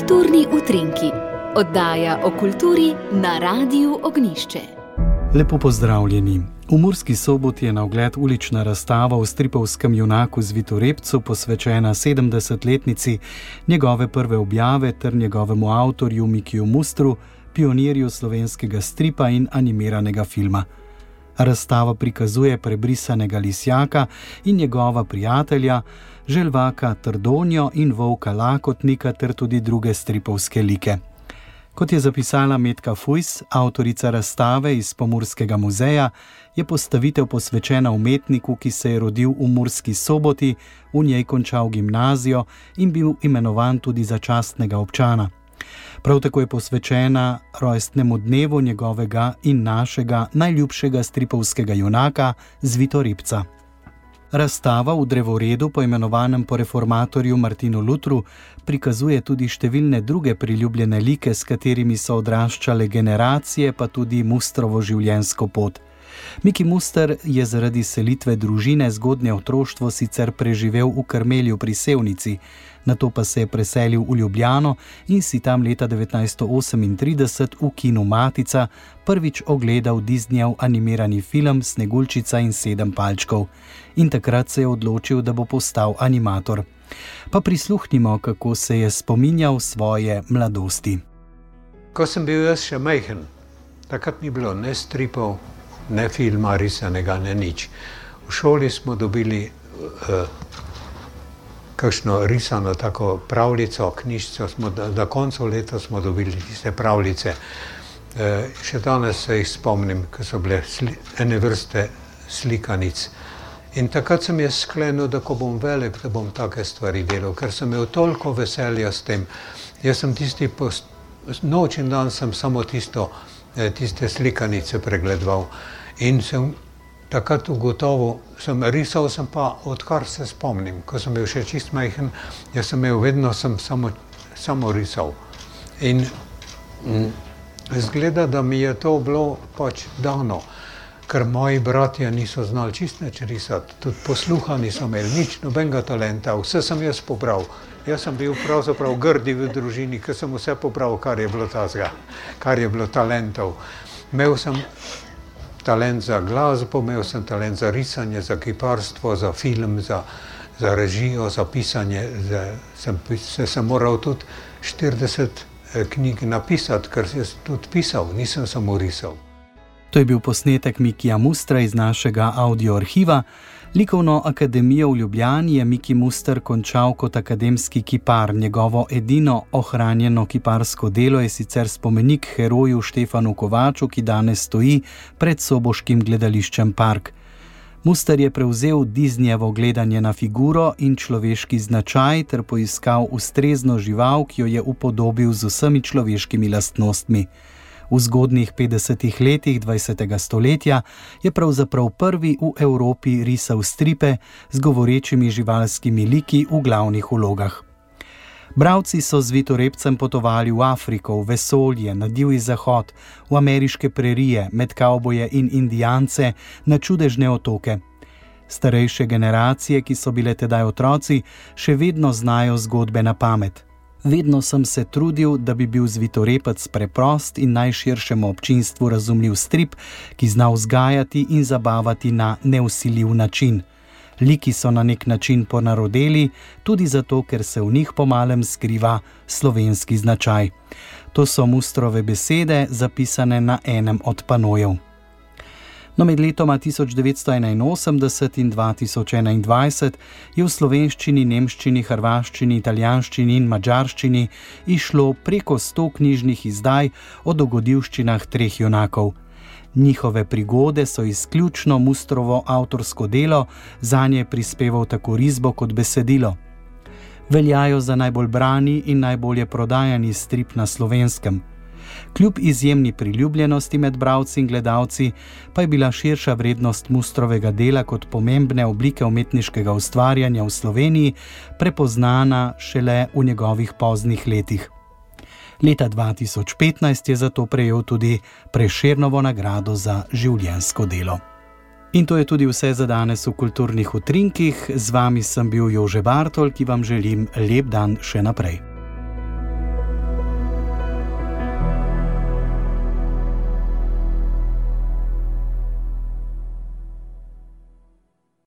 Kulturni utrinki, oddaja o kulturi na Radiu Ognišče. Lepo pozdravljeni. V Murski soboti je na ogled ulična razstava o stripovskem junaku Zvitorepcu, posvečena 70-letnici njegove prve objave ter njegovemu avtorju Mikiju Mustru, pionirju slovenskega stripa in animiranega filma. Razstava prikazuje prebrisanega lisjaka in njegova prijatelja, želvaka Trdonjo in volka Lakotnika ter tudi druge stripovske like. Kot je zapisala Metka Fujs, avtorica razstave iz Pomorskega muzeja, je postavitev posvečena umetniku, ki se je rodil v Murski soboti, v njej končal gimnazijo in bil imenovan tudi za častnega občana. Prav tako je posvečena rojstnemu dnevu njegovega in našega najljubšega stripovskega junaka, Zvitoripca. Razstava v drevoredu, poimenovanem po reformatorju Martinu Lutru, prikazuje tudi številne druge priljubljene like, s katerimi so odraščale generacije, pa tudi mustrovo življenjsko pot. Miki Muster je zaradi selitve družine zgodnje otroštvo sicer preživel v Krmelju pri Sevnici, na to pa se je preselil v Ljubljano in si tam leta 1938 v kinu Matica prvič ogledal Disneyjev animirani film Sneguljčica in sedem palčkov. In takrat se je odločil, da bo postal animator. Pa prisluhnimo, kako se je spominjal svoje mladosti. Ko sem bil jaz še majhen, takrat ni bilo ne stripov, ne filma, risanega, ne nič. V šoli smo dobili uh, kakšno risano tako pravljico, knjižico, smo, da, da koncu leta smo dobili tiste pravljice. Uh, še danes se jih spomnim, ko so bile sli, ene vrste slikanic. In takrat sem jaz sklenil, da ko bom velik, da bom take stvari delal, ker sem imel toliko veselja s tem. Jaz sem tisti post, noč in dan sem samo tisto, eh, tiste slikanice pregledoval. In sem takrat ugotovil, sem risal, sem pa odkar se spomnim, ko sem bil še čist majhen, jaz sem imel vedno sem samo, samo risal. In mm, zgleda, da mi je to bilo pač dano, ker moji bratje niso znali čist neč risati, tudi posluha niso imeli, nič nobenega talenta, vse sem jaz pobral. Jaz sem bil pravzaprav grdi v družini, ker sem vse pobral, kar je bilo tazga, kar je bilo talentov. Imel sem talent za glasbo, imel sem talent za risanje, za kiparstvo, za film, za, za režijo, za pisanje. Za, sem, se sem moral tudi 40 eh, knjig napisati, ker sem tudi pisal, nisem samo risal. To je bil posnetek Mikija Mustra iz našega audio arhiva. Likovno akademijo v Ljubljani je Miki Muster končal kot akademski kipar. Njegovo edino ohranjeno kiparsko delo je sicer spomenik heroju Štefanu Kovaču, ki danes stoji pred soboškim gledališčem Park. Muster je prevzel Disneyjevo gledanje na figuro in človeški značaj ter poiskal ustrezno žival, ki jo je upodobil z vsemi človeškimi lastnostmi. V zgodnih 50-ih letih 20. stoletja je pravzaprav prvi v Evropi risal stripe z govorečimi živalskimi liki v glavnih vlogah. Bravci so z Vitorepcem potovali v Afriko, v vesolje, na divji zahod, v ameriške prerije, med kavboje in indijance, na čudežne otoke. Starejše generacije, ki so bile tedaj otroci, še vedno znajo zgodbe na pamet. Vedno sem se trudil, da bi bil zvitorepec preprost in najširšemu občinstvu razumljiv strip, ki zna vzgajati in zabavati na neusiljiv način. Liki so na nek način ponarodeli, tudi zato, ker se v njih pomalem skriva slovenski značaj. To so mustrove besede, zapisane na enem od panojev. No, med letoma 1981 in 2021 je v slovenščini, nemščini, hrvaščini, italijanščini in mačarščini išlo preko 100 knjižnih izdaj o dogodivščinah treh junakov. Njihove prigode so izključno mustrovo avtorsko delo, za nje prispeval tako risbo kot besedilo. Veljajo za najbolj brani in najbolje prodajani strip na slovenskem. Kljub izjemni priljubljenosti med bralci in gledalci, pa je bila širša vrednost mustrovega dela kot pomembne oblike umetniškega ustvarjanja v Sloveniji prepoznana šele v njegovih poznih letih. Leta 2015 je zato prejel tudi Preširnovo nagrado za življensko delo. In to je tudi vse za danes v kulturnih utrinkih. Z vami sem bil Jože Bartol, ki vam želim lep dan še naprej.